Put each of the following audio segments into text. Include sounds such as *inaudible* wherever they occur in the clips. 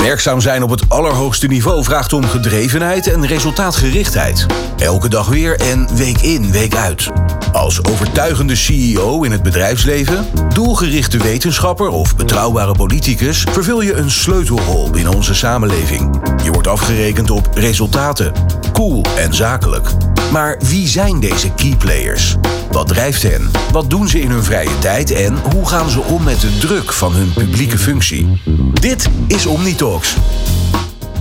Werkzaam zijn op het allerhoogste niveau vraagt om gedrevenheid en resultaatgerichtheid. Elke dag weer en week in, week uit. Als overtuigende CEO in het bedrijfsleven, doelgerichte wetenschapper of betrouwbare politicus vervul je een sleutelrol binnen onze samenleving. Je wordt afgerekend op resultaten, cool en zakelijk. Maar wie zijn deze key players? Wat drijft hen? Wat doen ze in hun vrije tijd en hoe gaan ze om met de druk van hun publieke functie? Dit is Omnitalks.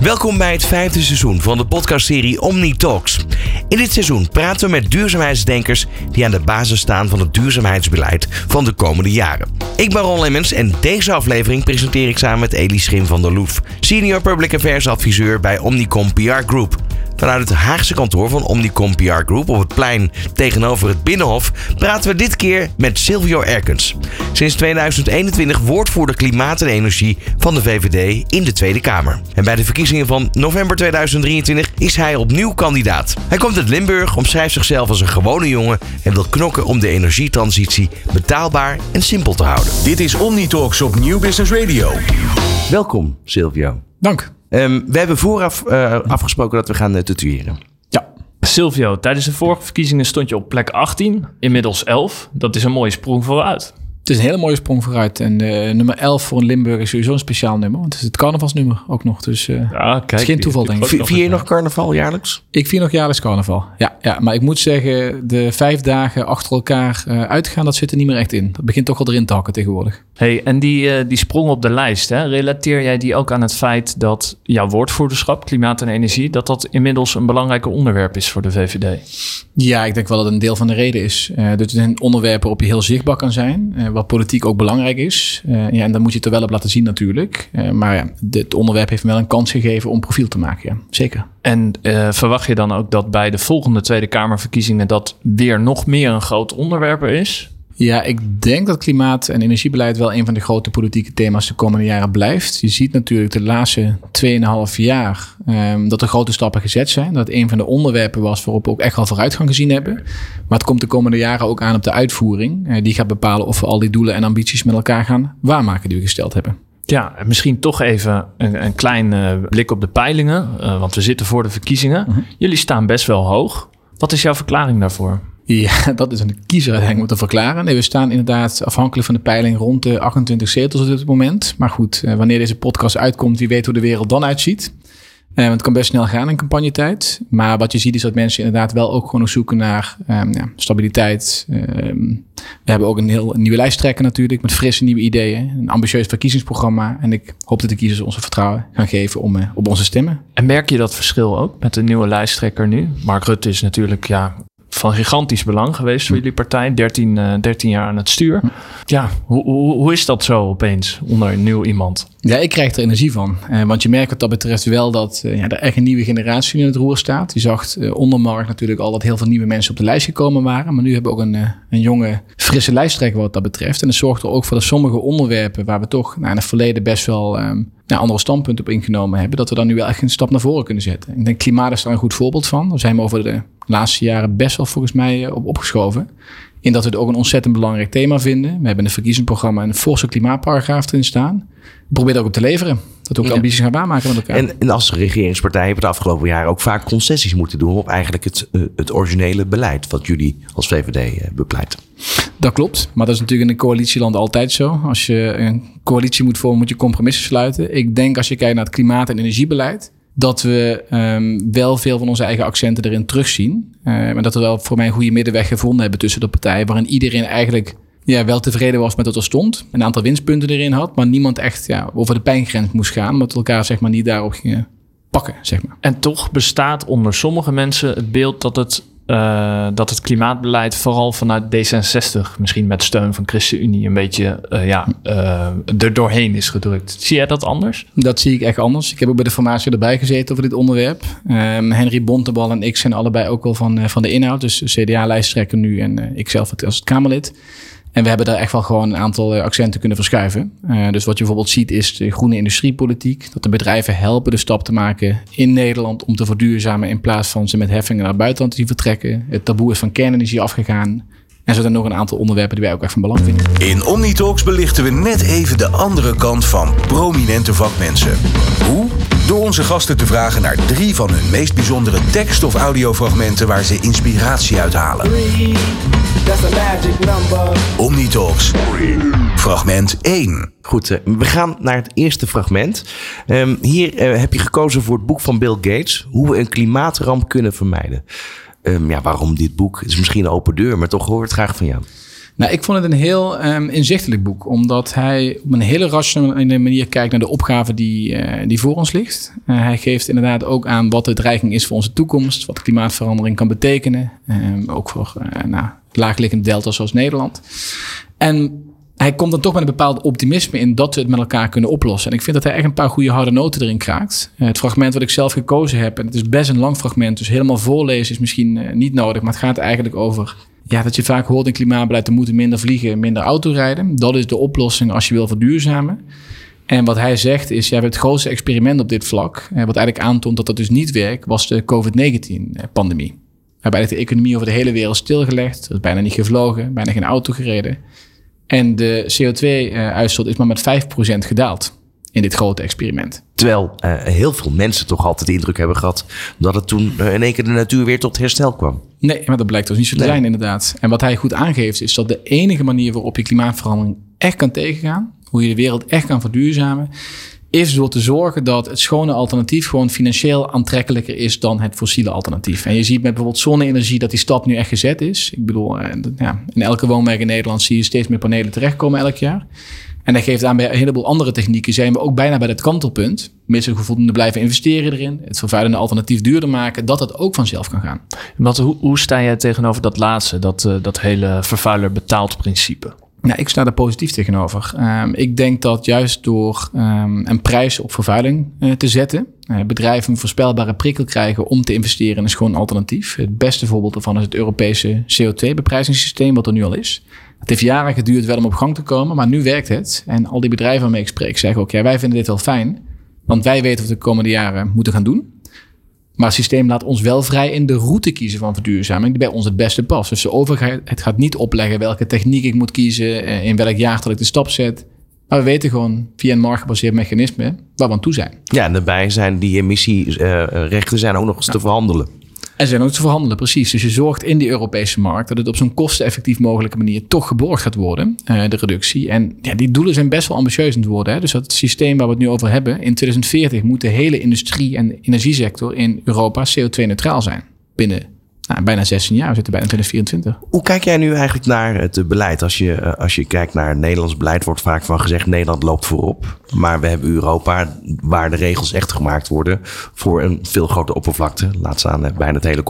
Welkom bij het vijfde seizoen van de podcastserie Omni Talks. In dit seizoen praten we met duurzaamheidsdenkers die aan de basis staan van het duurzaamheidsbeleid van de komende jaren. Ik ben Ron Lemmens en deze aflevering presenteer ik samen met Elie Schim van der Loef, Senior Public Affairs Adviseur bij Omnicom PR Group. Vanuit het Haagse kantoor van Omnicom PR Group op het plein tegenover het Binnenhof praten we dit keer met Silvio Erkens. Sinds 2021 woordvoerder klimaat en energie van de VVD in de Tweede Kamer. En bij de verkiezingen van november 2023 is hij opnieuw kandidaat. Hij komt uit Limburg, omschrijft zichzelf als een gewone jongen en wil knokken om de energietransitie betaalbaar en simpel te houden. Dit is Omnitalks op Nieuw Business Radio. Welkom, Silvio. Dank. Um, we hebben vooraf uh, afgesproken dat we gaan uh, tatoeëren. Ja. Silvio, tijdens de vorige verkiezingen stond je op plek 18, inmiddels 11. Dat is een mooie sprong vooruit. Het is een hele mooie sprong vooruit. En uh, nummer 11 voor een Limburg is sowieso een speciaal nummer. Want het is het carnavalsnummer ook nog. Dus uh, ja, kijk, het is geen toeval, denk ik. Vier je nog carnaval jaarlijks? Ik vier nog jaarlijks carnaval. Ja, ja, maar ik moet zeggen, de vijf dagen achter elkaar uh, uitgaan, dat zit er niet meer echt in. Dat begint toch al erin te hakken tegenwoordig. Hey, en die, die sprong op de lijst, hè, relateer jij die ook aan het feit dat jouw woordvoerderschap, klimaat en energie, dat dat inmiddels een belangrijk onderwerp is voor de VVD? Ja, ik denk wel dat het een deel van de reden is. Uh, dat het een onderwerp waarop je heel zichtbaar kan zijn, uh, wat politiek ook belangrijk is. Uh, ja, en dan moet je het er wel op laten zien natuurlijk. maar ja, het onderwerp heeft me wel een kans gegeven om profiel te maken, ja. zeker. En verwacht je dan ook dat bij de volgende Tweede Kamerverkiezingen dat weer nog meer een groot onderwerp is? Ja, ik denk dat klimaat- en energiebeleid wel een van de grote politieke thema's de komende jaren blijft. Je ziet natuurlijk de laatste 2,5 jaar um, dat er grote stappen gezet zijn. Dat het een van de onderwerpen was waarop we ook echt al vooruitgang gezien hebben. Maar het komt de komende jaren ook aan op de uitvoering. Uh, die gaat bepalen of we al die doelen en ambities met elkaar gaan waarmaken die we gesteld hebben. Ja, misschien toch even een, een klein uh, blik op de peilingen. Uh, want we zitten voor de verkiezingen. -huh. Jullie staan best wel hoog. Wat is jouw verklaring daarvoor? Ja, *laughs* dat is een kiezer uiteindelijk te verklaren. Nee, we staan inderdaad afhankelijk van de peiling rond de 28 zetels op dit moment. Maar goed, wanneer deze podcast uitkomt, wie weet hoe de wereld dan uitziet. Uh, want het kan best snel gaan in campagnetijd. Maar wat je ziet is dat mensen inderdaad wel ook gewoon zoeken naar um, ja, stabiliteit. Um, we hebben ook een heel nieuwe lijsttrekker natuurlijk met frisse nieuwe ideeën. Een ambitieus verkiezingsprogramma. En ik hoop dat de kiezers ons vertrouwen gaan geven om uh, op onze stemmen. En merk je dat verschil ook met de nieuwe lijsttrekker nu? Mark Rutte is natuurlijk ja, van gigantisch belang geweest voor jullie partij. 13, uh, 13 jaar aan het stuur. Ja, hoe, hoe, hoe is dat zo opeens onder een nieuw iemand? Ja, ik krijg er energie van. Uh, want je merkt wat dat betreft wel dat uh, ja, er echt een nieuwe generatie in het roer staat. Je zag onder Mark natuurlijk al dat heel veel nieuwe mensen op de lijst gekomen waren. Maar nu hebben we ook een, een jonge, frisse lijsttrekker wat dat betreft. En dat zorgt er ook voor dat sommige onderwerpen waar we toch nou, in het verleden best wel um, andere standpunten op ingenomen hebben. Dat we dan nu wel echt een stap naar voren kunnen zetten. Ik denk klimaat is daar een goed voorbeeld van. Daar zijn we over de laatste jaren best wel volgens mij op opgeschoven. In dat we het ook een ontzettend belangrijk thema vinden. We hebben een verkiezingsprogramma en een forse klimaatparagraaf erin staan. We proberen ook op te leveren. Dat we ook de ambities gaan waarmaken met elkaar. En, en als regeringspartij hebben we de afgelopen jaren ook vaak concessies moeten doen op eigenlijk het, het originele beleid wat jullie als VVD bepleiten. Dat klopt, maar dat is natuurlijk in een coalitieland altijd zo. Als je een coalitie moet vormen, moet je compromissen sluiten. Ik denk als je kijkt naar het klimaat- en energiebeleid, dat we um, wel veel van onze eigen accenten erin terugzien. En dat we wel voor mij een goede middenweg gevonden hebben tussen de partijen, waarin iedereen eigenlijk ja, wel tevreden was met wat er stond. Een aantal winstpunten erin had, maar niemand echt ja, over de pijngrens moest gaan, omdat elkaar zeg maar, niet daarop gingen pakken. Zeg maar. En toch bestaat onder sommige mensen het beeld dat het uh, dat het klimaatbeleid vooral vanuit D66, misschien met steun van ChristenUnie, een beetje uh, ja, uh, er doorheen is gedrukt. Zie jij dat anders? Dat zie ik echt anders. Ik heb ook bij de formatie erbij gezeten over dit onderwerp. Um, Henry Bontebal en ik zijn allebei ook wel van, van de inhoud. Dus CDA-lijsttrekker nu en ik zelf als het Kamerlid. En we hebben daar echt wel gewoon een aantal accenten kunnen verschuiven. Uh, dus wat je bijvoorbeeld ziet is de groene industriepolitiek. Dat de bedrijven helpen de stap te maken in Nederland om te verduurzamen in plaats van ze met heffingen naar het buitenland te vertrekken. Het taboe is van kernenergie afgegaan. En zo zijn er nog een aantal onderwerpen die wij ook echt van belang vinden. In Omnitalks belichten we net even de andere kant van prominente vakmensen. Hoe? Door onze gasten te vragen naar drie van hun meest bijzondere tekst- of audiofragmenten waar ze inspiratie uit halen. That's a magic number. Omnitalks. Fragment 1. Goed, eh, we gaan naar het eerste fragment. Ehm, hier eh, heb je gekozen voor het boek van Bill Gates. Hoe we een klimaatramp kunnen vermijden. Ehm, ja, waarom dit boek? Het is misschien een open deur, maar toch hoor het graag van jou. Nou, ik vond het een heel um, inzichtelijk boek, omdat hij op een hele rationele manier kijkt naar de opgave die, uh, die voor ons ligt. Uh, hij geeft inderdaad ook aan wat de dreiging is voor onze toekomst, wat klimaatverandering kan betekenen, um, ook voor uh, nou, laagliggend delta zoals Nederland. En hij komt dan toch met een bepaald optimisme in dat we het met elkaar kunnen oplossen. En ik vind dat hij echt een paar goede harde noten erin kraakt. het fragment wat ik zelf gekozen heb, en het is best een lang fragment, dus helemaal voorlezen is misschien niet nodig, maar het gaat eigenlijk over ja, dat je vaak hoort in klimaatbeleid, we moeten minder vliegen, minder autorijden. Dat is de oplossing als je wil verduurzamen. En wat hij zegt is, ja, het grootste experiment op dit vlak, wat eigenlijk aantoont dat dat dus niet werkt, was de COVID-19-pandemie. We hebben eigenlijk de economie over de hele wereld stilgelegd. Er is bijna niet gevlogen, bijna geen auto gereden. En de CO2-uitstoot is maar met 5% gedaald in dit grote experiment. Terwijl uh, heel veel mensen toch altijd de indruk hebben gehad dat het toen uh, in één keer de natuur weer tot herstel kwam. Nee, maar dat blijkt dus niet zo te nee. zijn inderdaad. En wat hij goed aangeeft is dat de enige manier waarop je klimaatverandering echt kan tegengaan, hoe je de wereld echt kan verduurzamen, is door te zorgen dat het schone alternatief gewoon financieel aantrekkelijker is dan het fossiele alternatief. En je ziet met bijvoorbeeld zonne-energie dat die stap nu echt gezet is. Ik bedoel, ja, in elke woonwijk in Nederland zie je steeds meer panelen terechtkomen elk jaar. En dat geeft aan bij een heleboel andere technieken zijn we ook bijna bij het kantelpunt. Mensen voldoende blijven investeren erin, het vervuilende alternatief duurder maken, dat het ook vanzelf kan gaan. Wat, hoe, sta jij tegenover dat laatste, dat, uh, dat hele vervuiler betaalt principe? Nou, ik sta er positief tegenover. Um, ik denk dat juist door um, een prijs op vervuiling uh, te zetten, uh, bedrijven een voorspelbare prikkel krijgen om te investeren in een schoon alternatief. Het beste voorbeeld daarvan is het Europese CO2-beprijzingssysteem, wat er nu al is. Het heeft jaren geduurd wel om op gang te komen, maar nu werkt het. En al die bedrijven waarmee ik spreek zeggen ook, ja, wij vinden dit wel fijn, want wij weten wat we de komende jaren moeten gaan doen. Maar het systeem laat ons wel vrij in de route kiezen van verduurzaming die bij ons het beste past. Dus de overheid het gaat niet opleggen welke techniek ik moet kiezen, in welk jaartal ik de stap zet. Maar we weten gewoon via een marktgebaseerd mechanisme waar we aan toe zijn. Ja, en daarbij zijn die emissierechten zijn ook nog eens te verhandelen. En zijn ook te verhandelen, precies. Dus je zorgt in die Europese markt dat het op zo'n kosteneffectief mogelijke manier toch geborgd gaat worden, uh, de reductie. En ja, die doelen zijn best wel ambitieus aan het worden. Hè? Dus dat systeem waar we het nu over hebben, in 2040 moet de hele industrie en energiesector in Europa CO2-neutraal zijn. Binnen nou, bijna 16 jaar, we zitten bijna 2024. Hoe kijk jij nu eigenlijk naar het beleid? Als je, als je kijkt naar Nederlands beleid, wordt vaak van gezegd: Nederland loopt voorop. Maar we hebben Europa, waar de regels echt gemaakt worden voor een veel grotere oppervlakte. Laat staan bijna het hele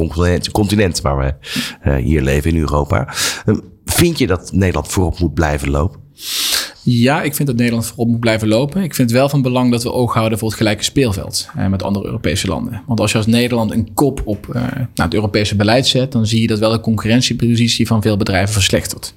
continent, waar we hier leven in Europa. Uh, vind je dat Nederland voorop moet blijven lopen? Ja, ik vind dat Nederland voorop moet blijven lopen. Ik vind het wel van belang dat we oog houden voor het gelijke speelveld eh, met andere Europese landen. Want als je als Nederland een kop op uh, nou, het Europese beleid zet, dan zie je dat wel de concurrentiepositie van veel bedrijven verslechtert.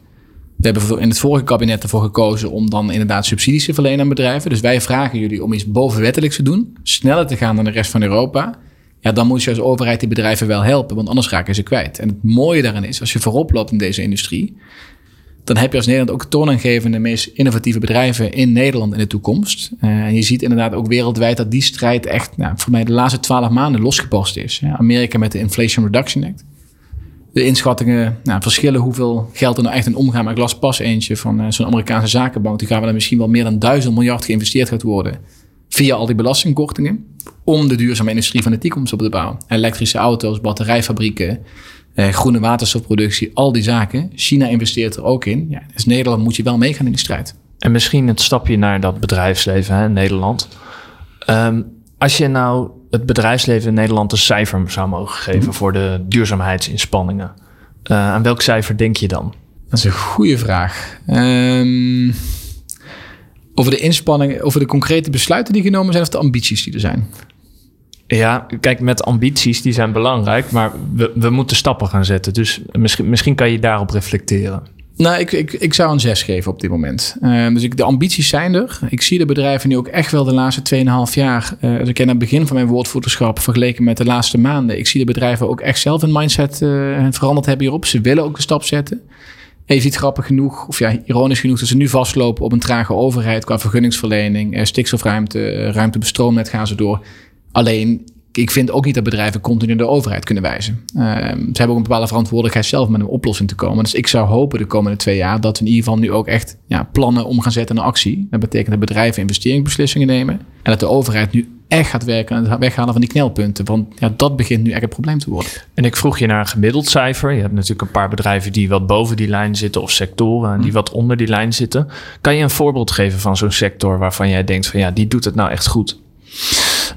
We hebben in het vorige kabinet ervoor gekozen om dan inderdaad subsidies te verlenen aan bedrijven. Dus wij vragen jullie om iets bovenwettelijks te doen, sneller te gaan dan de rest van Europa. Ja, dan moet je als overheid die bedrijven wel helpen, want anders raken ze kwijt. En het mooie daarin is, als je voorop loopt in deze industrie, dan heb je als Nederland ook toonaangevende, meest innovatieve bedrijven in Nederland in de toekomst. Uh, en je ziet inderdaad ook wereldwijd dat die strijd echt nou, voor mij de laatste twaalf maanden losgepost is. Amerika met de Inflation Reduction Act. De inschattingen nou, verschillen hoeveel geld er nou echt in omgaan. Maar ik las pas eentje van uh, zo'n Amerikaanse zakenbank. Die gaan we er misschien wel meer dan duizend miljard geïnvesteerd gaat worden. Via al die belastingkortingen. Om de duurzame industrie van de toekomst op te bouwen. Elektrische auto's, batterijfabrieken, uh, groene waterstofproductie, al die zaken. China investeert er ook in. Ja, dus Nederland moet je wel meegaan in die strijd. En misschien het stapje naar dat bedrijfsleven hè, in Nederland. Um, als je nou het bedrijfsleven in Nederland een cijfer zou mogen geven mm. voor de duurzaamheidsinspanningen, uh, aan welk cijfer denk je dan? Dat is een goede vraag. Um, over de inspanningen, over de concrete besluiten die genomen zijn of de ambities die er zijn? Ja, kijk, met ambities, die zijn belangrijk, maar we, we moeten stappen gaan zetten. Dus misschien, misschien kan je daarop reflecteren. Nou, ik, ik, ik zou een 6 geven op dit moment. Uh, dus ik, de ambities zijn er. Ik zie de bedrijven nu ook echt wel de laatste 2,5 jaar. Uh, als ik aan het begin van mijn woordvoerderschap vergeleken met de laatste maanden. Ik zie de bedrijven ook echt zelf een mindset uh, veranderd hebben hierop. Ze willen ook een stap zetten. En je grappig genoeg, of ja, ironisch genoeg, dat ze nu vastlopen op een trage overheid qua vergunningsverlening, eh, stikstofruimte, eh, ruimte bestroomnet gaan ze door. Alleen, ik vind ook niet dat bedrijven continu de overheid kunnen wijzen. Uh, ze hebben ook een bepaalde verantwoordelijkheid zelf met een oplossing te komen. Dus ik zou hopen de komende twee jaar dat we in ieder geval nu ook echt ja, plannen om gaan zetten naar actie. Dat betekent dat bedrijven investeringsbeslissingen nemen. En dat de overheid nu echt gaat werken aan het weghalen van die knelpunten. Want ja, dat begint nu echt een probleem te worden. En ik vroeg je naar een gemiddeld cijfer. Je hebt natuurlijk een paar bedrijven die wat boven die lijn zitten of sectoren die wat onder die lijn zitten. Kan je een voorbeeld geven van zo'n sector waarvan jij denkt van ja, die doet het nou echt goed?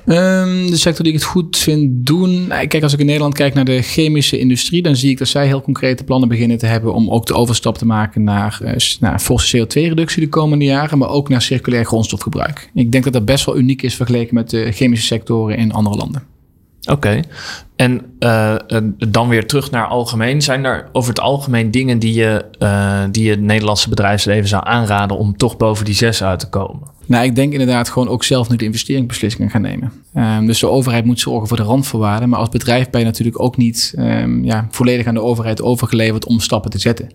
Um, de sector die ik het goed vind doen. Nou, kijk, als ik in Nederland kijk naar de chemische industrie, dan zie ik dat zij heel concrete plannen beginnen te hebben om ook de overstap te maken naar, uh, naar forse CO2-reductie de komende jaren, maar ook naar circulair grondstofgebruik. Ik denk dat dat best wel uniek is vergeleken met de chemische sectoren in andere landen. Oké. En uh, dan weer terug naar algemeen. Zijn er over het algemeen dingen die je, uh, die je het Nederlandse bedrijfsleven zou aanraden om toch boven die zes uit te komen? Nou, ik denk inderdaad gewoon ook zelf nu de investeringsbeslissingen gaan nemen. Um, dus de overheid moet zorgen voor de randvoorwaarden. Maar als bedrijf ben je natuurlijk ook niet um, ja, volledig aan de overheid overgeleverd om stappen te zetten.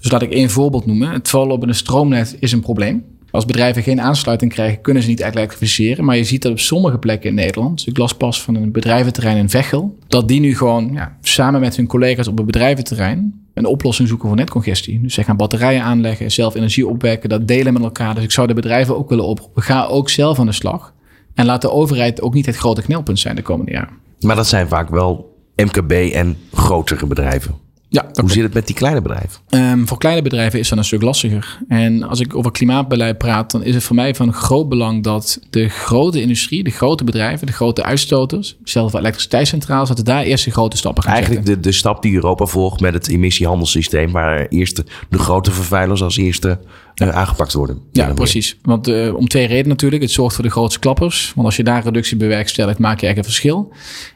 Dus laat ik één voorbeeld noemen. Het vallen op een stroomnet is een probleem. Als bedrijven geen aansluiting krijgen, kunnen ze niet echt elektrificeren. Maar je ziet dat op sommige plekken in Nederland. Dus ik las pas van een bedrijventerrein in Veghel. Dat die nu gewoon samen met hun collega's op een bedrijventerrein een oplossing zoeken voor netcongestie. Dus zij gaan batterijen aanleggen, zelf energie opwekken, dat delen met elkaar. Dus ik zou de bedrijven ook willen oproepen. Ga ook zelf aan de slag. En laat de overheid ook niet het grote knelpunt zijn de komende jaren. Maar dat zijn vaak wel MKB en grotere bedrijven. Ja, Hoe zit het met die kleine bedrijven? Um, voor kleine bedrijven is dat een stuk lastiger. En als ik over klimaatbeleid praat, dan is het voor mij van groot belang dat de grote industrie, de grote bedrijven, de grote uitstoters, zelfs elektriciteitscentrales, dat we daar eerst de grote stappen gaan Eigenlijk de, de stap die Europa volgt met het emissiehandelssysteem, waar eerst de, de grote vervuilers als eerste uh, aangepakt worden. Ja, precies. Want uh, om twee redenen natuurlijk. Het zorgt voor de grootste klappers. Want als je daar reductie bewerkstelligt, maak je echt een verschil.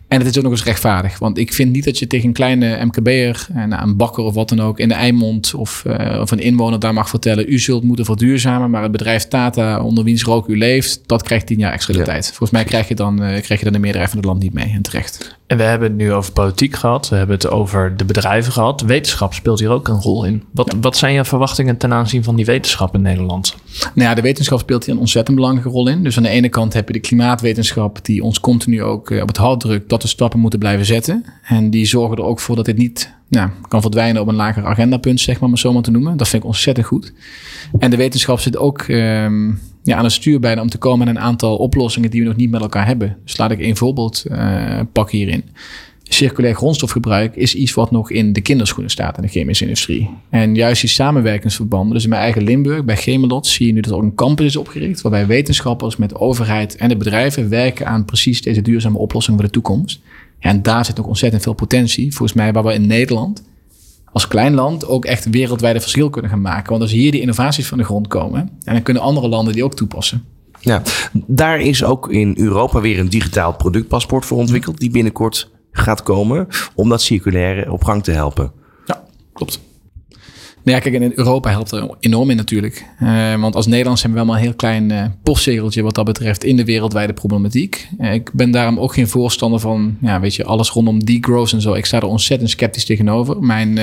En het is ook nog eens rechtvaardig. Want ik vind niet dat je tegen een kleine MKB'er, nou, een bakker of wat dan ook, in de Eimond of, uh, of een inwoner daar mag vertellen: u zult moeten verduurzamen, maar het bedrijf Tata, onder wiens rook u leeft, dat krijgt tien jaar extra de ja. tijd. Volgens mij krijg je, dan, uh, krijg je dan de meerderheid van het land niet mee en terecht. En we hebben het nu over politiek gehad, we hebben het over de bedrijven gehad. Wetenschap speelt hier ook een rol in. Wat, ja. wat zijn jouw verwachtingen ten aanzien van die wetenschap in Nederland? Nou ja, de wetenschap speelt hier een ontzettend belangrijke rol in. Dus aan de ene kant heb je de klimaatwetenschap, die ons continu ook uh, op het hart drukt dat we stappen moeten blijven zetten. En die zorgen er ook voor dat dit niet nou, kan verdwijnen op een lager agendapunt, zeg maar, maar zo maar te noemen. Dat vind ik ontzettend goed. En de wetenschap zit ook um, ja, aan het stuur bijna om te komen met een aantal oplossingen die we nog niet met elkaar hebben. Dus laat ik één voorbeeld uh, pakken hierin. Circulair grondstofgebruik is iets wat nog in de kinderschoenen staat in de chemische industrie. En juist die samenwerkingsverbanden, dus in mijn eigen Limburg, bij Gemelot, zie je nu dat er ook een campus is opgericht. Waarbij wetenschappers met overheid en de bedrijven werken aan precies deze duurzame oplossing voor de toekomst. En daar zit ook ontzettend veel potentie. Volgens mij waar we in Nederland als klein land ook echt wereldwijde verschil kunnen gaan maken. Want als hier die innovaties van de grond komen, en dan kunnen andere landen die ook toepassen. Ja, daar is ook in Europa weer een digitaal productpaspoort voor ontwikkeld, die binnenkort gaat komen om dat circulaire op gang te helpen. Ja, klopt. Nou ja, kijk, in Europa helpt er enorm in natuurlijk. Uh, want als Nederlands hebben we wel een heel klein uh, postzegeltje wat dat betreft in de wereldwijde problematiek. Uh, ik ben daarom ook geen voorstander van, ja, weet je, alles rondom degrowth en zo. Ik sta er ontzettend sceptisch tegenover. Mijn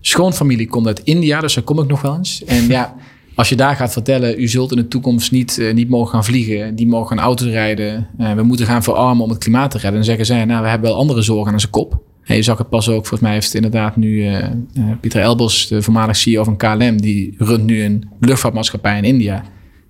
schoonfamilie komt uit India, dus daar kom ik nog wel eens. En ja, *laughs* als je daar gaat vertellen, u zult in de toekomst niet, niet mogen gaan vliegen, niet mogen gaan auto's rijden. we moeten gaan verarmen om het klimaat te redden. Dan zeggen zij, nou, we hebben wel andere zorgen aan zijn kop. Je zag het pas ook, volgens mij heeft inderdaad nu uh, uh, Pieter Elbers, de voormalig CEO van KLM, die runt nu een luchtvaartmaatschappij in India.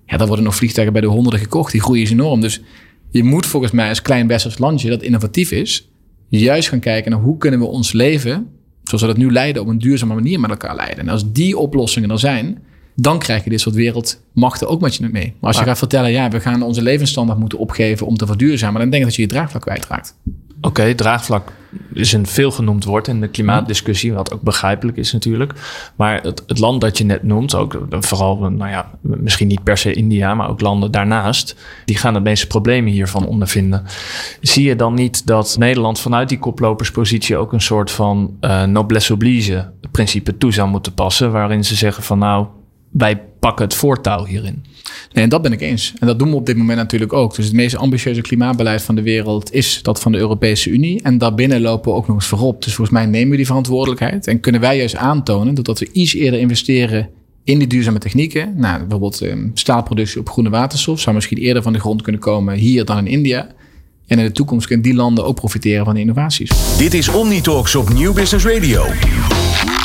Ja, daar worden nog vliegtuigen bij de honderden gekocht. Die groeien is enorm. Dus je moet volgens mij als klein westers landje dat innovatief is, juist gaan kijken naar hoe kunnen we ons leven, zoals we dat nu leiden, op een duurzame manier met elkaar leiden. En als die oplossingen er zijn, dan krijg je dit soort wereldmachten ook met je mee. Maar als je gaat vertellen, ja, we gaan onze levensstandaard moeten opgeven om te verduurzamen, dan denk ik dat je je draagvlak kwijtraakt. Oké, draagvlak is een veel genoemd woord in de klimaatdiscussie, wat ook begrijpelijk is natuurlijk. Maar het, het, land dat je net noemt, ook vooral, nou ja, misschien niet per se India, maar ook landen daarnaast, die gaan de meeste problemen hiervan ondervinden. Zie je dan niet dat Nederland vanuit die koploperspositie ook een soort van uh, noblesse oblige principe toe zou moeten passen, waarin ze zeggen van nou, wij pakken het voortouw hierin. Nee, en dat ben ik eens. En dat doen we op dit moment natuurlijk ook. Dus het meest ambitieuze klimaatbeleid van de wereld is dat van de Europese Unie. En daarbinnen lopen we ook nog eens voorop. Dus volgens mij nemen we die verantwoordelijkheid. En kunnen wij juist aantonen dat we iets eerder investeren in die duurzame technieken. Nou, bijvoorbeeld eh, staalproductie op groene waterstof zou misschien eerder van de grond kunnen komen hier dan in India. En in de toekomst kunnen die landen ook profiteren van de innovaties. Dit is Omnitalks op Nieuw Business Radio.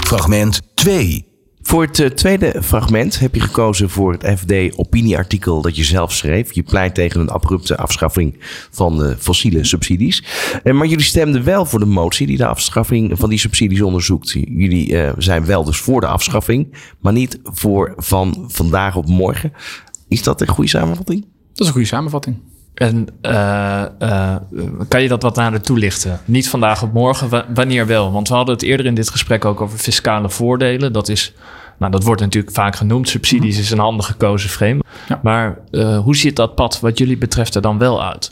Fragment 2. Voor het eh, tweede fragment heb je gekozen voor het FD-opinieartikel dat je zelf schreef. Je pleit tegen een abrupte afschaffing van de fossiele subsidies. Eh, maar jullie stemden wel voor de motie die de afschaffing van die subsidies onderzoekt. Jullie eh, zijn wel dus voor de afschaffing, maar niet voor van vandaag op morgen. Is dat een goede samenvatting? Dat is een goede samenvatting. En eh, eh, kan je dat wat nader toelichten? Niet vandaag op morgen, wa- wanneer wel? Want we hadden het eerder in dit gesprek ook over fiscale voordelen. Dat is, nou, dat wordt natuurlijk vaak genoemd. Subsidies is een handig gekozen frame. Ja. Maar eh, hoe ziet dat pad wat jullie betreft er dan wel uit?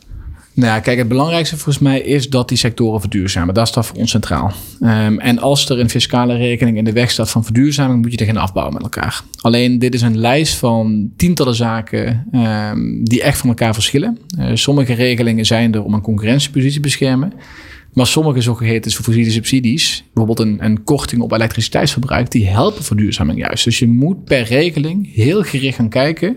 Nou ja, kijk, het belangrijkste volgens mij is dat die sectoren verduurzamen. Dat staat voor ons centraal. Ehm, en als er een fiscale rekening in de weg staat van verduurzaming, moet je er geen afbouwen met elkaar. Alleen dit is een lijst van tientallen zaken ehm, die echt van elkaar verschillen. Eh, sommige regelingen zijn er om een concurrentiepositie te beschermen. Maar sommige zogeheten fossiele subsidies, bijvoorbeeld een, een korting op elektriciteitsverbruik, die helpen verduurzaming juist. Dus je moet per regeling heel gericht gaan kijken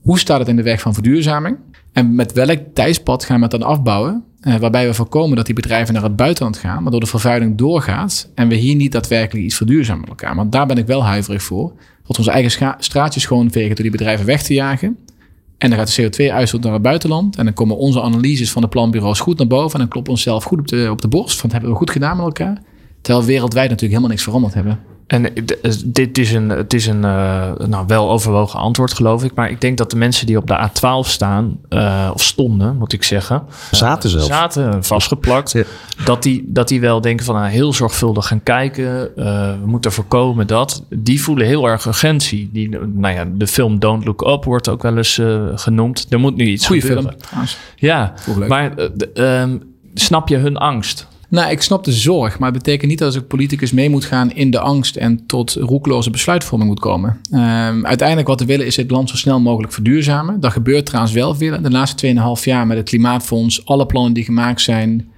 hoe staat het in de weg van verduurzaming? En met welk tijdspad gaan we het dan afbouwen? Eh, waarbij we voorkomen dat die bedrijven naar het buitenland gaan, waardoor de vervuiling doorgaat en we hier niet daadwerkelijk iets verduurzamen met elkaar. Want daar ben ik wel huiverig voor. Dat onze eigen straatjes schoonvegen door die bedrijven weg te jagen. En dan gaat de CO2-uitstoot naar het buitenland. En dan komen onze analyses van de planbureaus goed naar boven. En dan kloppen we onszelf goed op de, op de borst. Van, dat hebben we goed gedaan met elkaar. Terwijl wereldwijd natuurlijk helemaal niks veranderd hebben. En d- dit is een, het is een uh, nou, wel overwogen antwoord, geloof ik. Maar ik denk dat de mensen die op de A12 staan, uh, of stonden, moet ik zeggen. Zaten zelfs. Zaten, vastgeplakt. Ja. Dat, die, dat die wel denken van nou, heel zorgvuldig gaan kijken. Uh, we moeten voorkomen dat. Die voelen heel erg urgentie. Die, nou ja, de film Don't Look Up wordt ook wel eens uh, genoemd. Er moet nu iets Goeie gebeuren. film. Ja, maar um, snap je hun angst? Nou, ik snap de zorg, maar het betekent niet dat als ik politicus mee moet gaan in de angst en tot roekloze besluitvorming moet komen. Um, uiteindelijk wat we willen is het land zo snel mogelijk verduurzamen. Dat gebeurt trouwens wel veel. De laatste 2,5 jaar met het Klimaatfonds, alle plannen die gemaakt zijn.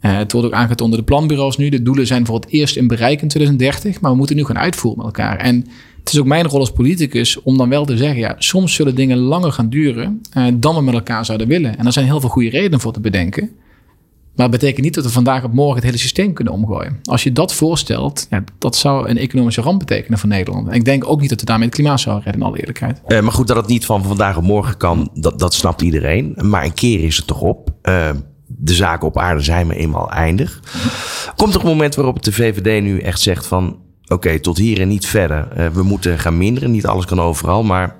Uh, het wordt ook aangetoond onder de planbureaus nu. De doelen zijn voor het eerst in bereik in 2030, maar we moeten nu gaan uitvoeren met elkaar. En het is ook mijn rol als politicus om dan wel te zeggen, ja, soms zullen dingen langer gaan duren uh, dan we met elkaar zouden willen. En er zijn heel veel goede redenen voor te bedenken. Maar het betekent niet dat we vandaag op morgen het hele systeem kunnen omgooien. Als je dat voorstelt, ja, dat zou een economische ramp betekenen voor Nederland. En ik denk ook niet dat we daarmee het klimaat zouden redden, in alle eerlijkheid. Uh, maar goed, dat het niet van vandaag op morgen kan, dat, dat snapt iedereen. Maar een keer is het toch op. Uh, de zaken op aarde zijn maar eenmaal eindig. Komt er een moment waarop de VVD nu echt zegt van... oké, tot hier en niet verder. Uh, we moeten gaan minderen. Niet alles kan overal, maar...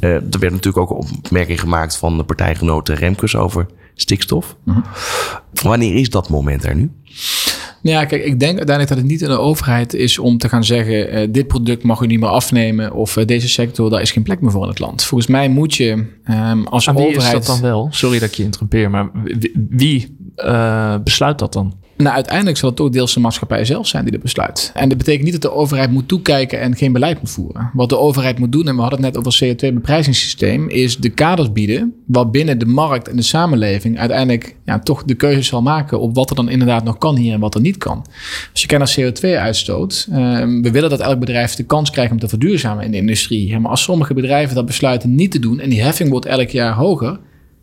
er werd natuurlijk ook een opmerking gemaakt van de partijgenoten Remkes over stikstof. -huh. Wanneer is dat moment er nu? Ja, kijk, ik denk uiteindelijk dat het niet in de overheid is om te gaan zeggen: uh, dit product mag u niet meer afnemen of uh, deze sector, daar is geen plek meer voor in het land. Volgens mij moet je um, als wie overheid. is dat dan wel? Sorry dat ik je interrompeer, maar wie, wie uh, besluit dat dan? Nou, uiteindelijk zal het toch deels de maatschappij zelf zijn die dat besluit. En dat betekent niet dat de overheid moet toekijken en geen beleid moet voeren. Wat de overheid moet doen, en we hadden het net over het CO2-beprijzingssysteem, is de kaders bieden waarbinnen de markt en de samenleving uiteindelijk ja, toch de keuze zal maken op wat er dan inderdaad nog kan hier en wat er niet kan. Als je kijkt naar CO2-uitstoot, uh, we willen dat elk bedrijf de kans krijgt om te verduurzamen in de industrie. Maar als sommige bedrijven dat besluiten niet te doen en die heffing wordt elk jaar hoger,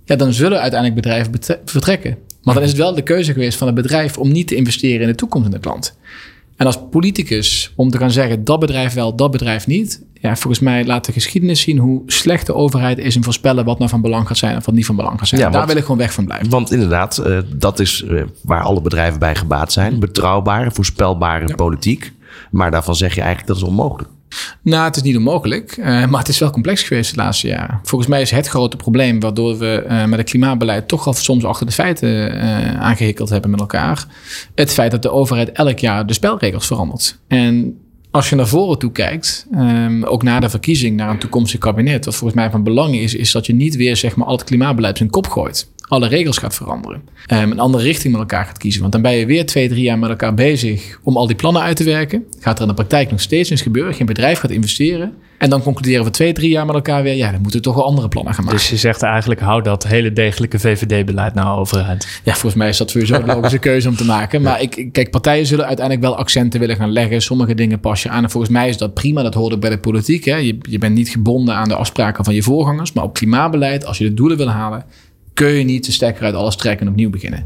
ja, dan zullen uiteindelijk bedrijven vertrekken. Maar dan is het wel de keuze geweest van het bedrijf om niet te investeren in de toekomst in het land. En als politicus om te gaan zeggen dat bedrijf wel, dat bedrijf niet. Ja, volgens mij laat de geschiedenis zien hoe slecht de overheid is in voorspellen wat nou van belang gaat zijn of wat niet van belang gaat zijn. Ja, Daar want, wil ik gewoon weg van blijven. Want inderdaad, uh, dat is uh, waar alle bedrijven bij gebaat zijn. Betrouwbare, voorspelbare ja. politiek. Maar daarvan zeg je eigenlijk dat is onmogelijk. Nou, het is niet onmogelijk, uh, maar het is wel complex geweest de laatste jaren. Volgens mij is het grote probleem waardoor we uh, met het klimaatbeleid toch al soms achter de feiten uh, aangehikkeld hebben met elkaar. Het feit dat de overheid elk jaar de spelregels verandert. En als je naar voren toe kijkt, um, ook na de verkiezing naar een toekomstig kabinet, wat volgens mij van belang is, is dat je niet weer zeg maar al het klimaatbeleid op zijn kop gooit. Alle regels gaat veranderen. Um, een andere richting met elkaar gaat kiezen. Want dan ben je weer twee, drie jaar met elkaar bezig om al die plannen uit te werken. Gaat er in de praktijk nog steeds iets gebeuren. Geen bedrijf gaat investeren. En dan concluderen we twee, drie jaar met elkaar weer. Ja, dan moeten we toch wel andere plannen gaan maken. Dus je zegt eigenlijk, hou dat hele degelijke VVD-beleid nou overeind. Ja, volgens mij is dat sowieso een logische *laughs* keuze om te maken. Maar ik, kijk, partijen zullen uiteindelijk wel accenten willen gaan leggen. Sommige dingen pas je aan. En volgens mij is dat prima. Dat hoort ook bij de politiek. Hè. Je, je bent niet gebonden aan de afspraken van je voorgangers. Maar op klimaatbeleid, als je de doelen wil halen, kun je niet de stekker uit alles trekken en opnieuw beginnen.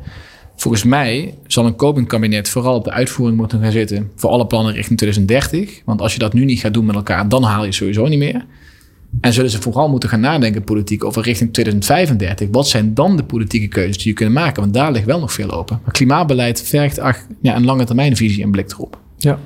Volgens mij zal een komend kabinet vooral op de uitvoering moeten gaan zitten voor alle plannen richting 2030. Want als je dat nu niet gaat doen met elkaar, dan haal je sowieso niet meer. En zullen ze vooral moeten gaan nadenken politiek over richting 2035. Wat zijn dan de politieke keuzes die je kunt maken? Want daar ligt wel nog veel open. Maar klimaatbeleid vergt ach, ja, een lange termijnvisie en blik erop. Ja.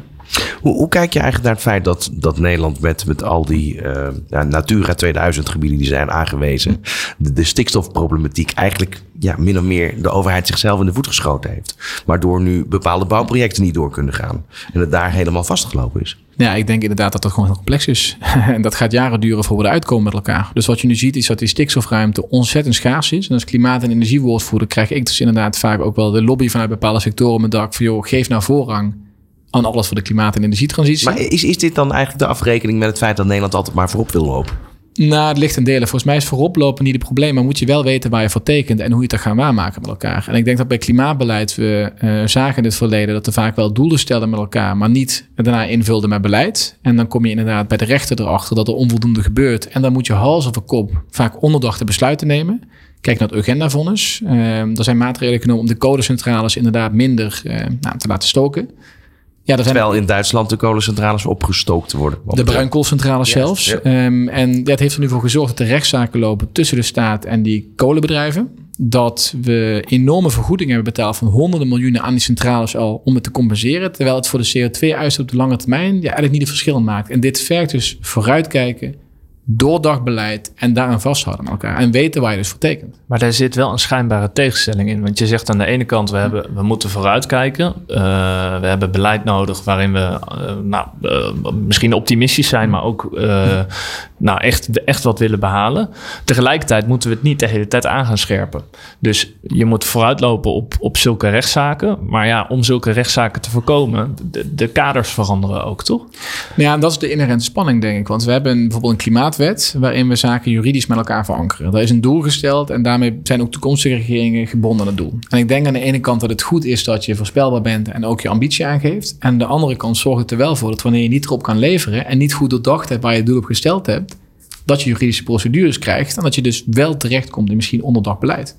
Hoe, kijk je eigenlijk naar het feit dat, dat Nederland met, met al die uh, ja, Natura 2000 gebieden die zijn aangewezen, de, stikstofproblematiek eigenlijk ja, min of meer de overheid zichzelf in de voet geschoten heeft. Waardoor nu bepaalde bouwprojecten niet door kunnen gaan. En het daar helemaal vastgelopen is. Ja, ik denk inderdaad dat dat gewoon heel complex is. *laughs* en dat gaat jaren duren voor we eruit komen met elkaar. Dus wat je nu ziet is dat die stikstofruimte ontzettend schaars is. En als klimaat- en energiewoordvoerder krijg ik dus inderdaad vaak ook wel de lobby vanuit bepaalde sectoren op mijn dak van joh, geef nou voorrang aan alles voor de klimaat- en energietransitie. Maar is, is dit dan eigenlijk de afrekening met het feit dat Nederland altijd maar voorop wil lopen? Nou, het ligt in delen. Volgens mij is voorop lopen niet het probleem, maar moet je wel weten waar je voor tekent en hoe je het er gaan waarmaken met elkaar. En ik denk dat bij klimaatbeleid we uh, zagen in het verleden dat er vaak wel doelen stellen met elkaar, maar niet daarna invulden met beleid. En dan kom je inderdaad bij de rechter erachter dat er onvoldoende gebeurt. En dan moet je hals over kop vaak onderdachte besluiten nemen. Kijk naar het agendavonnis. Uh, er zijn maatregelen genomen om de codecentrales inderdaad minder uh, nou, te laten stoken. Ja, er zijn Terwijl in Duitsland de kolencentrales opgestookt worden. De bruinkoolcentrales zelfs. Ja. Um, en dat heeft er nu voor gezorgd dat de rechtszaken lopen tussen de staat en die kolenbedrijven. Dat we enorme vergoedingen hebben betaald van honderden miljoenen aan die centrales al om het te compenseren. Terwijl het voor de CO2-uitstoot op de lange termijn ja, eigenlijk niet een verschil maakt. En dit vergt dus vooruitkijken, doordagbeleid en daaraan vasthouden met elkaar. En weten waar je dus voor tekent. Maar daar zit wel een schijnbare tegenstelling in. Want je zegt aan de ene kant, we, hebben, we moeten vooruitkijken. Uh, we hebben beleid nodig waarin we uh, nou, uh, misschien optimistisch zijn, maar ook nou, echt, echt wat willen behalen. Tegelijkertijd moeten we het niet de hele tijd aan gaan scherpen. Dus je moet vooruitlopen op, op zulke rechtszaken. Maar ja, om zulke rechtszaken te voorkomen, de, de kaders veranderen ook, toch? Nou ja, dat is de inherente spanning, denk ik. Want we hebben bijvoorbeeld een waarin we zaken juridisch met elkaar verankeren. Daar is een doel gesteld en daarmee zijn ook toekomstige regeringen gebonden aan het doel. En ik denk aan de ene kant dat het goed is dat je voorspelbaar bent en ook je ambitie aangeeft. En aan de andere kant zorgt het er wel voor dat wanneer je niet erop kan leveren en niet goed doordacht hebt waar je het doel op gesteld hebt, dat je juridische procedures krijgt en dat je dus wel terechtkomt in misschien onderdacht beleid.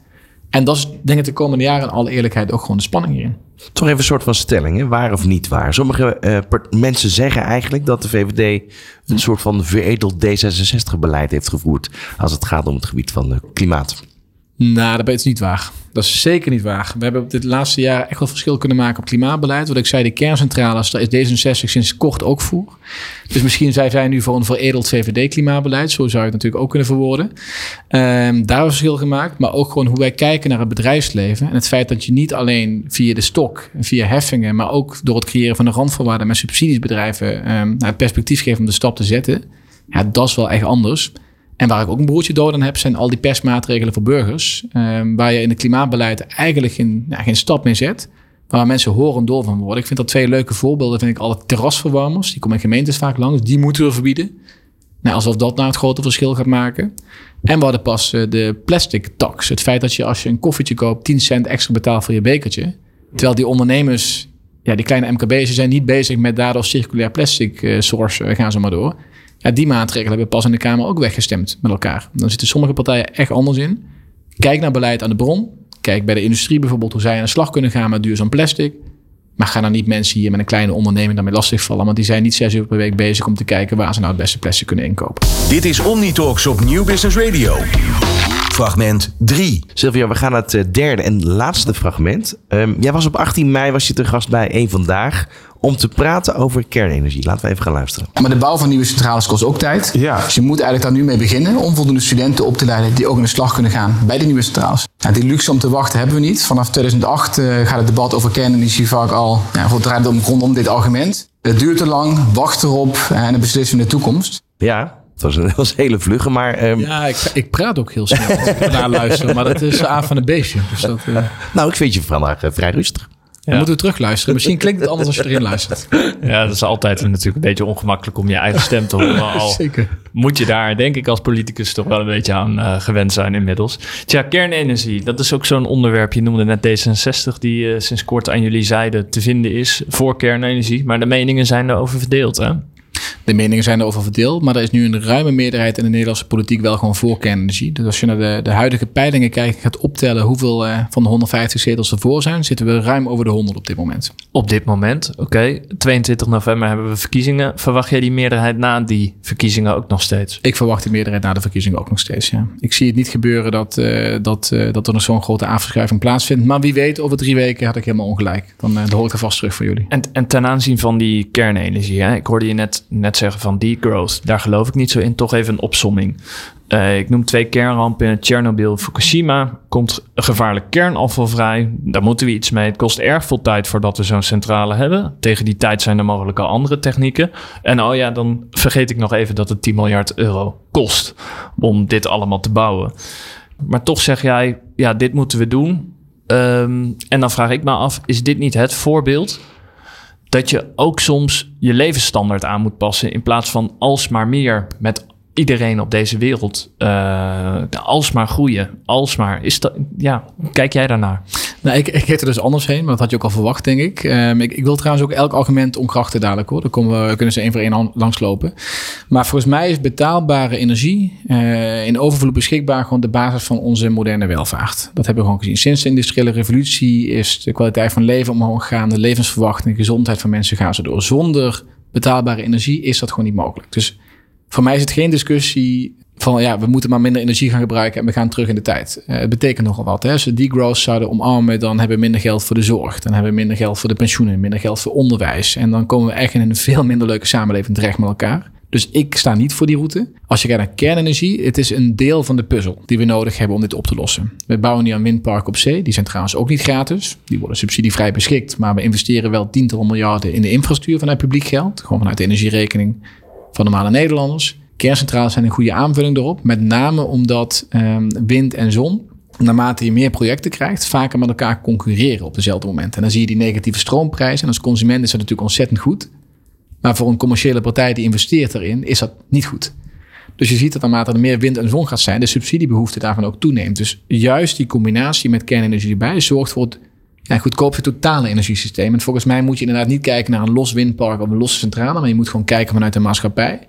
En dat is denk ik de komende jaren in alle eerlijkheid ook gewoon de spanning hierin. Toch even een soort van stelling, hè? waar of niet waar. Sommige uh, mensen zeggen eigenlijk dat de VVD een soort van veredeld D66-beleid heeft gevoerd als het gaat om het gebied van de klimaat. Nou, dat is niet waar. Dat is zeker niet waar. We hebben dit laatste jaar echt wel verschil kunnen maken op klimaatbeleid. Wat ik zei, de kerncentrales, daar is D66 sinds kort ook voor. Dus misschien zijn zij nu voor een veredeld VVD-klimaatbeleid. Zo zou je het natuurlijk ook kunnen verwoorden. Um, daar hebben we verschil gemaakt. Maar ook gewoon hoe wij kijken naar het bedrijfsleven. En het feit dat je niet alleen via de stok, via heffingen... maar ook door het creëren van een randvoorwaarden met subsidiesbedrijven... Um, het perspectief geven om de stap te zetten. Ja, dat is wel echt anders. En waar ik ook een broertje dood aan heb, zijn al die persmaatregelen voor burgers. Um, waar je in het klimaatbeleid eigenlijk geen, geen stap meer zet. Waar mensen horen door van worden. Ik vind dat twee leuke voorbeelden. Vind ik alle terrasverwarmers. Die komen in gemeentes vaak langs. Die moeten we verbieden. Nou, alsof dat nou het grote verschil gaat maken. En we hadden pas uh, de plastic tax. Het feit dat je als je een koffietje koopt 10 cent extra betaalt voor je bekertje. Terwijl die ondernemers, ja, die kleine MKB's, zijn niet bezig met daardoor circulair plastic uh, source. Uh, gaan ze maar door. Ja, die maatregelen hebben pas in de Kamer ook weggestemd met elkaar. Dan zitten sommige partijen echt anders in. Kijk naar beleid aan de bron. Kijk bij de industrie bijvoorbeeld hoe zij aan de slag kunnen gaan met duurzaam plastic. Maar gaan dan niet mensen hier met een kleine onderneming daarmee lastigvallen. Want die zijn niet zes uur per week bezig om te kijken waar ze nou het beste plastic kunnen inkopen. Dit is Omnitalks op Nieuw Business Radio. Fragment 3. Sylvia, we gaan naar het derde en laatste fragment. Um, jij was op 18 mei was je te gast bij één Vandaag om te praten over kernenergie. Laten we even gaan luisteren. Maar de bouw van nieuwe centrales kost ook tijd. Ja. Dus je moet eigenlijk daar nu mee beginnen om voldoende studenten op te leiden die ook in de slag kunnen gaan bij de nieuwe centrales. Nou, die luxe om te wachten hebben we niet. Vanaf 2008 uh, gaat het debat over kernenergie vaak al ja, het draait om rondom dit argument. Het duurt te lang, wacht erop en het beslissen in de toekomst. Ja, was een, *laughs* was een hele vlugge, maar... ehm, Ja, ik, ik praat ook heel snel als ik ernaar *laughs* luister. Maar dat is A van een beestje. Dus dat, eh, *laughs* Nou, ik vind je vandaag eh, vrij rustig. dan moeten we terugluisteren. Misschien klinkt het anders als je erin luistert. Ja, dat is altijd natuurlijk een beetje ongemakkelijk om je eigen stem te horen. Al Zeker. moet je daar, denk ik, als politicus toch wel een beetje aan eh, gewend zijn inmiddels. Tja, kernenergie, dat is ook zo'n onderwerp. Je noemde net D66, die eh, sinds kort aan jullie zijde te vinden is voor kernenergie. Maar de meningen zijn erover verdeeld, hè? De meningen zijn erover verdeeld, maar er is nu een ruime meerderheid in de Nederlandse politiek wel gewoon voor kernenergie. Dus als je naar de, de huidige peilingen kijkt, gaat optellen hoeveel eh, van de 150 zetels ervoor zijn, zitten we ruim over de 100 op dit moment. Op dit moment, oké. 22 november hebben we verkiezingen. Verwacht jij die meerderheid na die verkiezingen ook nog steeds? Ik verwacht de meerderheid na de verkiezingen ook nog steeds. Ja. Ik zie het niet gebeuren dat, eh, dat, eh, dat er nog zo'n grote afschuiving plaatsvindt. Maar wie weet, over drie weken had ik helemaal ongelijk. Dan, dan hoor ik er vast terug van jullie. En, en ten aanzien van die kernenergie, hè? ik hoorde je net, net zeggen van degrowth, daar geloof ik niet zo in. Toch even een opsomming. Eh, ik noem twee kernrampen Tsjernobyl, Fukushima. Komt gevaarlijk kernafval vrij. Daar moeten we iets mee. Het kost erg veel tijd voordat we zo'n centrale hebben. Tegen die tijd zijn er mogelijk al andere technieken. En oh ja, dan vergeet ik nog even dat het 10 miljard euro kost om dit allemaal te bouwen. Maar toch zeg jij, ja, dit moeten we doen. Ehm, en dan vraag ik me af, is dit niet het voorbeeld dat je ook soms je levensstandaard aan moet passen in plaats van alsmaar meer met iedereen op deze wereld eh alsmaar groeien, alsmaar. Is dat, ja, kijk jij daarnaar? Nou, ik, ik er dus anders heen, maar dat had je ook al verwacht, denk ik. Ehm, ik, ik wil trouwens ook elk argument omkrachten dadelijk hoor. Dan komen we, kunnen ze één voor één an- langslopen. Maar volgens mij is betaalbare energie eh, in overvloed beschikbaar gewoon de basis van onze moderne welvaart. Dat hebben we gewoon gezien. Sinds de industriële revolutie is de kwaliteit van leven omhoog gegaan, de levensverwachting, de gezondheid van mensen gaan ze door. Zonder betaalbare energie is dat gewoon niet mogelijk. Dus voor mij is het geen discussie van ja, we moeten maar minder energie gaan gebruiken en we gaan terug in de tijd. Eh, het betekent nogal wat. Hè? Als we degrowth zouden omarmen, dan hebben we minder geld voor de zorg. Dan hebben we minder geld voor de pensioenen, minder geld voor onderwijs. En dan komen we echt in een veel minder leuke samenleving terecht met elkaar. Dus ik sta niet voor die route. Als je kijkt naar kernenergie, het is een deel van de puzzel die we nodig hebben om dit op te lossen. We bouwen nu een windpark op zee. Die zijn trouwens ook niet gratis. Die worden subsidievrij beschikt. Maar we investeren wel tientallen miljarden in de infrastructuur vanuit publiek geld. Gewoon vanuit de energierekening van normale Nederlanders. Kerncentrales zijn een goede aanvulling erop. Met name omdat ehm, wind en zon, naarmate je meer projecten krijgt, vaker met elkaar concurreren op dezelfde moment. En dan zie je die negatieve stroomprijs. En als consument is dat natuurlijk ontzettend goed. Maar voor een commerciële partij die investeert erin, is dat niet goed. Dus je ziet dat naarmate er meer wind en zon gaat zijn, de subsidiebehoefte daarvan ook toeneemt. Dus juist die combinatie met kernenergie erbij zorgt voor het ja, goedkoopste totale energiesysteem. En volgens mij moet je inderdaad niet kijken naar een los windpark of een losse centrale, maar je moet gewoon kijken vanuit de maatschappij.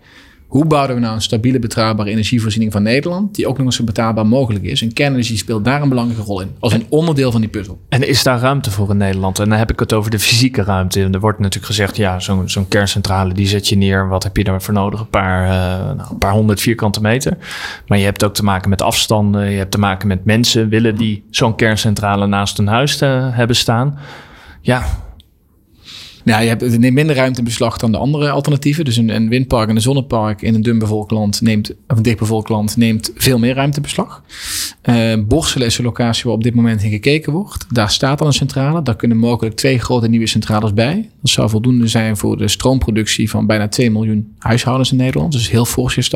Hoe bouwen we nou een stabiele, betrouwbare energievoorziening van Nederland, die ook nog eens zo betaalbaar mogelijk is? En kernenergie speelt daar een belangrijke rol in, als een onderdeel van die puzzel. En is daar ruimte voor in Nederland? En dan heb ik het over de fysieke ruimte. En er wordt natuurlijk gezegd, ja, zo'n kerncentrale die zet je neer. Wat heb je daarvoor nodig? Een paar, eh, nou, een paar honderd vierkante meter. Maar je hebt ook te maken met afstanden. Je hebt te maken met mensen willen die zo'n kerncentrale naast hun huis eh, hebben staan. Ja, Ja, je hebt, neemt minder ruimte in beslag dan de andere alternatieven. Dus een, een windpark en een zonnepark in een dun bevolkt land neemt, of een dicht bevolkt land neemt veel meer ruimte in beslag. Eh Borselen is een locatie waar op dit moment in gekeken wordt. Daar staat al een centrale. Daar kunnen mogelijk twee grote nieuwe centrales bij. Dat zou voldoende zijn voor de stroomproductie van bijna 2 miljoen huishoudens in Nederland. Dus heel fors is.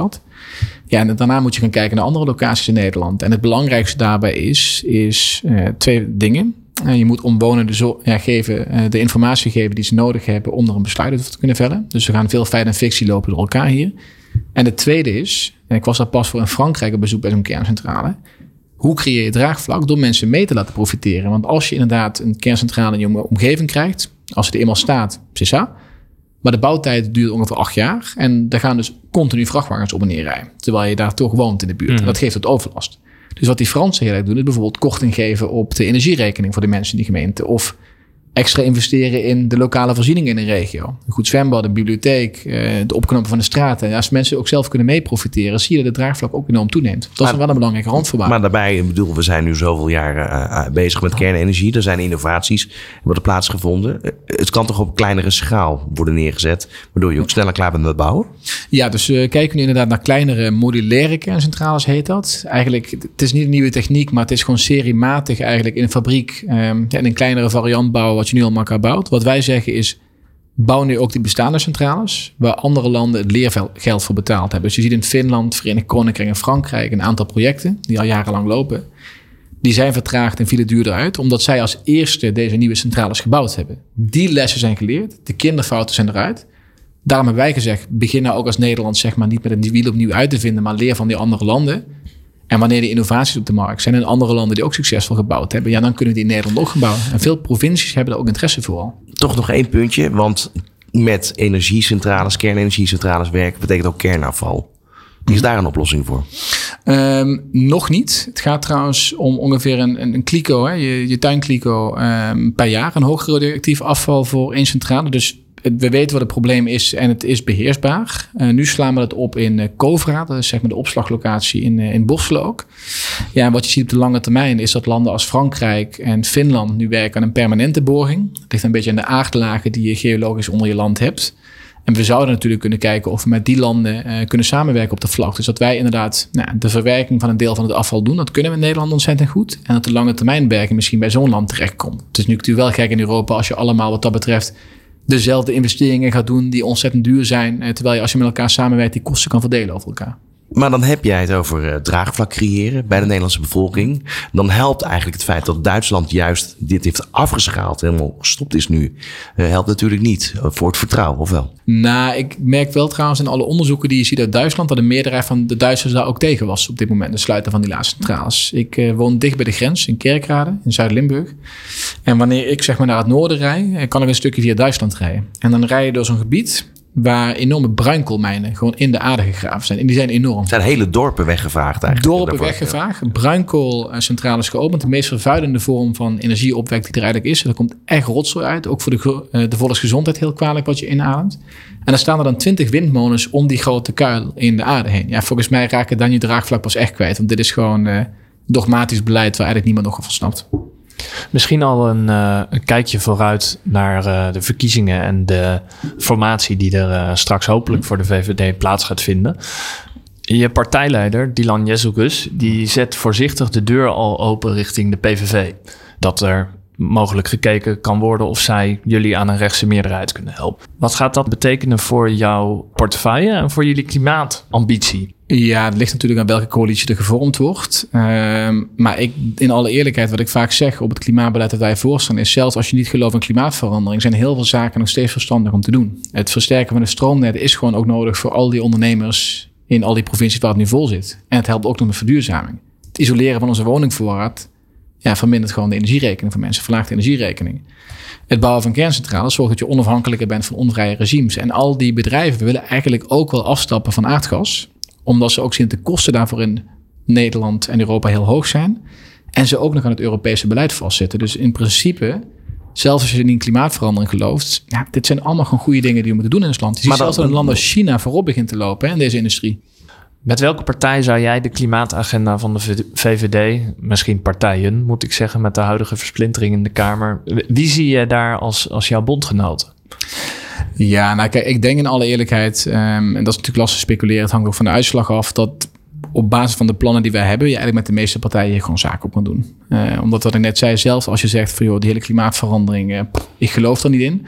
Ja, en daarna moet je gaan kijken naar andere locaties in Nederland. En het belangrijkste daarbij is, is eh, twee dingen. Eh, je moet omwonenden zo, ja, geven, eh, de informatie geven die ze nodig hebben om er een besluit over te kunnen vellen. Dus we gaan veel feit en fictie lopen door elkaar hier. En het tweede is, en ik was daar pas voor in Frankrijk op bezoek bij zo'n kerncentrale. Hoe creëer je draagvlak door mensen mee te laten profiteren? Want als je inderdaad een kerncentrale in je om- omgeving krijgt, als het er eenmaal staat, c'est ça. Maar de bouwtijd duurt ongeveer acht jaar. En daar gaan dus continu vrachtwagens op en neer rijden. Terwijl je daar toch woont in de buurt. En dat geeft het overlast. Dus wat die Fransen heel doen, is bijvoorbeeld korting geven op de energierekening voor de mensen in die gemeente. Of extra investeren in de lokale voorzieningen in een regio. Een goed zwembad, een bibliotheek, eh, de opknappen van de straten. En als mensen ook zelf kunnen mee profiteren, zie je dat de draagvlak ook enorm toeneemt. Dat is Maar- wel een belangrijke randvoorwaarde. Maar daarbij, ik bedoel, we zijn nu zoveel jaren eh, eh, bezig met kernenergie. Er zijn innovaties worden plaatsgevonden. Het kan toch op kleinere schaal worden neergezet, waardoor je ook sneller klaar bent met bouwen? Ja, dus eh, kijken we nu inderdaad naar kleinere modulaire kerncentrales heet dat. Eigenlijk, het is niet een nieuwe techniek, maar het is gewoon seriematig eigenlijk in een fabriek ehm, ja, in een kleinere variant bouwen je nu al elkaar bouwt. Wat wij zeggen is, bouwen nu ook die bestaande centrales, waar andere landen het leergeld voor betaald hebben. Dus je ziet in Finland, Verenigd Koninkrijk en Frankrijk een aantal projecten die al jarenlang lopen. Die zijn vertraagd en vielen duurder uit, omdat zij als eerste deze nieuwe centrales gebouwd hebben. Die lessen zijn geleerd, de kinderfouten zijn eruit. Daarom hebben wij gezegd, begin nou ook als Nederland zeg maar niet met een wiel opnieuw uit te vinden, maar leer van die andere landen. En wanneer die innovaties op de markt zijn in andere landen die ook succesvol gebouwd hebben, ja, dan kunnen die in Nederland ook gebouwen. En veel provincies hebben daar ook interesse voor al. Toch nog één puntje, want met energiecentrales, kernenergiecentrales werken betekent ook kernafval. Is daar een oplossing voor? Um, nog niet. Het gaat trouwens om ongeveer een, een, een kliko, hè, je, je tuinkliko, um, per jaar. Een hoog radioactief afval voor één centrale. Dus we weten wat het probleem is en het is beheersbaar. Uh, nu slaan we het op in uh, Kovra, dat is zeg maar de opslaglocatie in, uh, in ook. Ja, en wat je ziet op de lange termijn is dat landen als Frankrijk en Finland nu werken aan een permanente borging. Dat ligt een beetje aan de aardlagen die je geologisch onder je land hebt. En we zouden natuurlijk kunnen kijken of we met die landen kunnen samenwerken op de vlak. Dus dat wij inderdaad nou, de verwerking van een deel van het afval doen. Dat kunnen we in Nederland ontzettend goed. En dat de lange termijn berging misschien bij zo'n land terechtkomt. Het is natuurlijk wel gek in Europa als je allemaal wat dat betreft dezelfde investeringen gaat doen die ontzettend duur zijn. Eh, terwijl je als je met elkaar samenwerkt die kosten kan verdelen over elkaar. Maar dan heb jij het over uh, draagvlak creëren bij de Nederlandse bevolking. Dan helpt eigenlijk het feit dat Duitsland juist dit heeft afgeschaald, helemaal gestopt is nu, uh, helpt natuurlijk niet voor het vertrouwen, of wel? Nou, ik merk wel trouwens in alle onderzoeken die je ziet uit Duitsland dat de meerderheid van de Duitsers daar ook tegen was op dit moment, de sluiten van die laatste centrales. Ik woon dicht bij de grens in Kerkrade in Zuid-Limburg. En wanneer ik zeg maar naar het noorden rij, kan ik een stukje via Duitsland rijden. En dan rij je door zo'n gebied waar enorme bruinkoolmijnen gewoon in de aarde gegraven zijn. En die zijn enorm. Er zijn hele dorpen weggevaagd eigenlijk. Dorpen weggevaagd. Bruinkoolcentrales geopend. De meest vervuilende vorm van energieopwek die er eigenlijk is. Er komt echt rotzooi uit. Ook voor de, de volksgezondheid heel kwalijk wat je inademt. En dan staan er dan twintig windmolens om die grote kuil in de aarde heen. Ja, volgens mij raken dan je draagvlak pas echt kwijt. Want dit is gewoon uh, dogmatisch beleid waar eigenlijk niemand nog van snapt. Misschien al een, uh, een kijkje vooruit naar uh, de verkiezingen en de formatie die er uh, straks hopelijk voor de VVD plaats gaat vinden. Je partijleider, Dylan Jezogus, die zet voorzichtig de deur al open richting de PVV. Dat er mogelijk gekeken kan worden of zij jullie aan een rechtse meerderheid kunnen helpen. Wat gaat dat betekenen voor jouw portefeuille en voor jullie klimaatambitie? Ja, het ligt natuurlijk aan welke coalitie er gevormd wordt. Uh, maar ik, in alle eerlijkheid, wat ik vaak zeg op het klimaatbeleid dat wij voorstaan, is zelfs als je niet gelooft in klimaatverandering, zijn heel veel zaken nog steeds verstandig om te doen. Het versterken van de stroomnet is gewoon ook nodig voor al die ondernemers in al die provincies waar het nu vol zit. En het helpt ook nog met verduurzaming. Het isoleren van onze woningvoorraad ja, vermindert gewoon de energierekening van mensen, verlaagt de energierekening. Het bouwen van kerncentrales zorgt dat je onafhankelijker bent van onvrije regimes. En al die bedrijven willen eigenlijk ook wel afstappen van aardgas, omdat ze ook zien dat de kosten daarvoor in Nederland en Europa heel hoog zijn. En ze ook nog aan het Europese beleid vastzitten. Dus in principe, zelfs als je in klimaatverandering gelooft, ja, dit zijn allemaal gewoon goede dingen die we moeten doen in ons land. Je ziet zelfs dat een land als China voorop begint te lopen hè, in deze industrie. Met welke partij zou jij de klimaatagenda van de VVD, misschien partijen moet ik zeggen, met de huidige versplintering in de Kamer, wie zie je daar als, als jouw bondgenoten? Ja, nou kijk, ik denk in alle eerlijkheid, um, en dat is natuurlijk lastig speculeren, het hangt ook van de uitslag af, dat op basis van de plannen die wij hebben, je eigenlijk met de meeste partijen gewoon zaken op kan doen. Uh, omdat wat ik net zei, zelf als je zegt van joh, die hele klimaatverandering, uh, pff, ik geloof er niet in.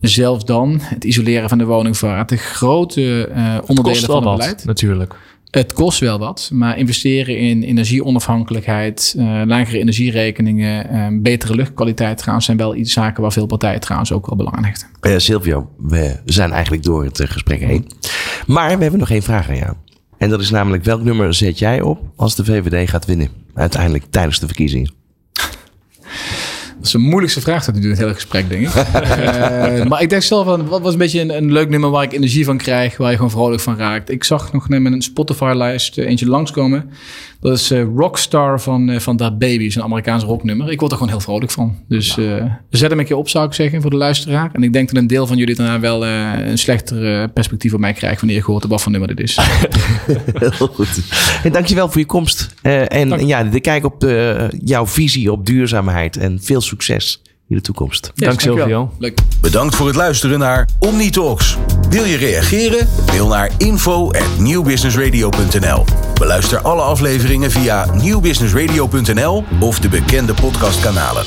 Zelfs dan, het isoleren van de woningvoorraad, de grote uh, onderdelen van het beleid. Wat, natuurlijk. Het kost wel wat, maar investeren in energieonafhankelijkheid, uh, lagere energierekeningen, uh, betere luchtkwaliteit trouwens zijn wel iets zaken waar veel partijen trouwens ook wel belang hechten. Uh, Silvio, we zijn eigenlijk door het gesprek heen. Maar we hebben nog één vraag aan jou. En dat is namelijk welk nummer zet jij op als de VVD gaat winnen? Uiteindelijk tijdens de verkiezingen. Is de moeilijkste vraag dat u in het hele gesprek, denk ik. uh, *laughs* maar ik denk zelf van, wat was een beetje een, een, leuk nummer waar ik energie van krijg, waar je gewoon vrolijk van raakt. Ik zag nog net met een Spotify-lijst eentje langskomen. Dat is uh, Rockstar van, uh, van Dat Baby, is een Amerikaans rocknummer. Ik word er gewoon heel vrolijk van. Dus zet hem een keer op, zou ik zeggen, voor de luisteraar. En ik denk dat een deel van jullie daarna wel een slechter perspectief op mij krijgt wanneer je gehoord hebt wat voor nummer dit is. *laughs* heel goed. En dankjewel voor je komst. en Dank. ja, de kijk op jouw visie op duurzaamheid en veel succes in de toekomst. Yes, Dank Silvio. Leuk. Bedankt voor het luisteren naar OmniTalks. Wil je reageren? Mail naar info@newbusinessradio.nl. Beluister alle afleveringen via nieuwbusinessradio.nl of de bekende podcastkanalen.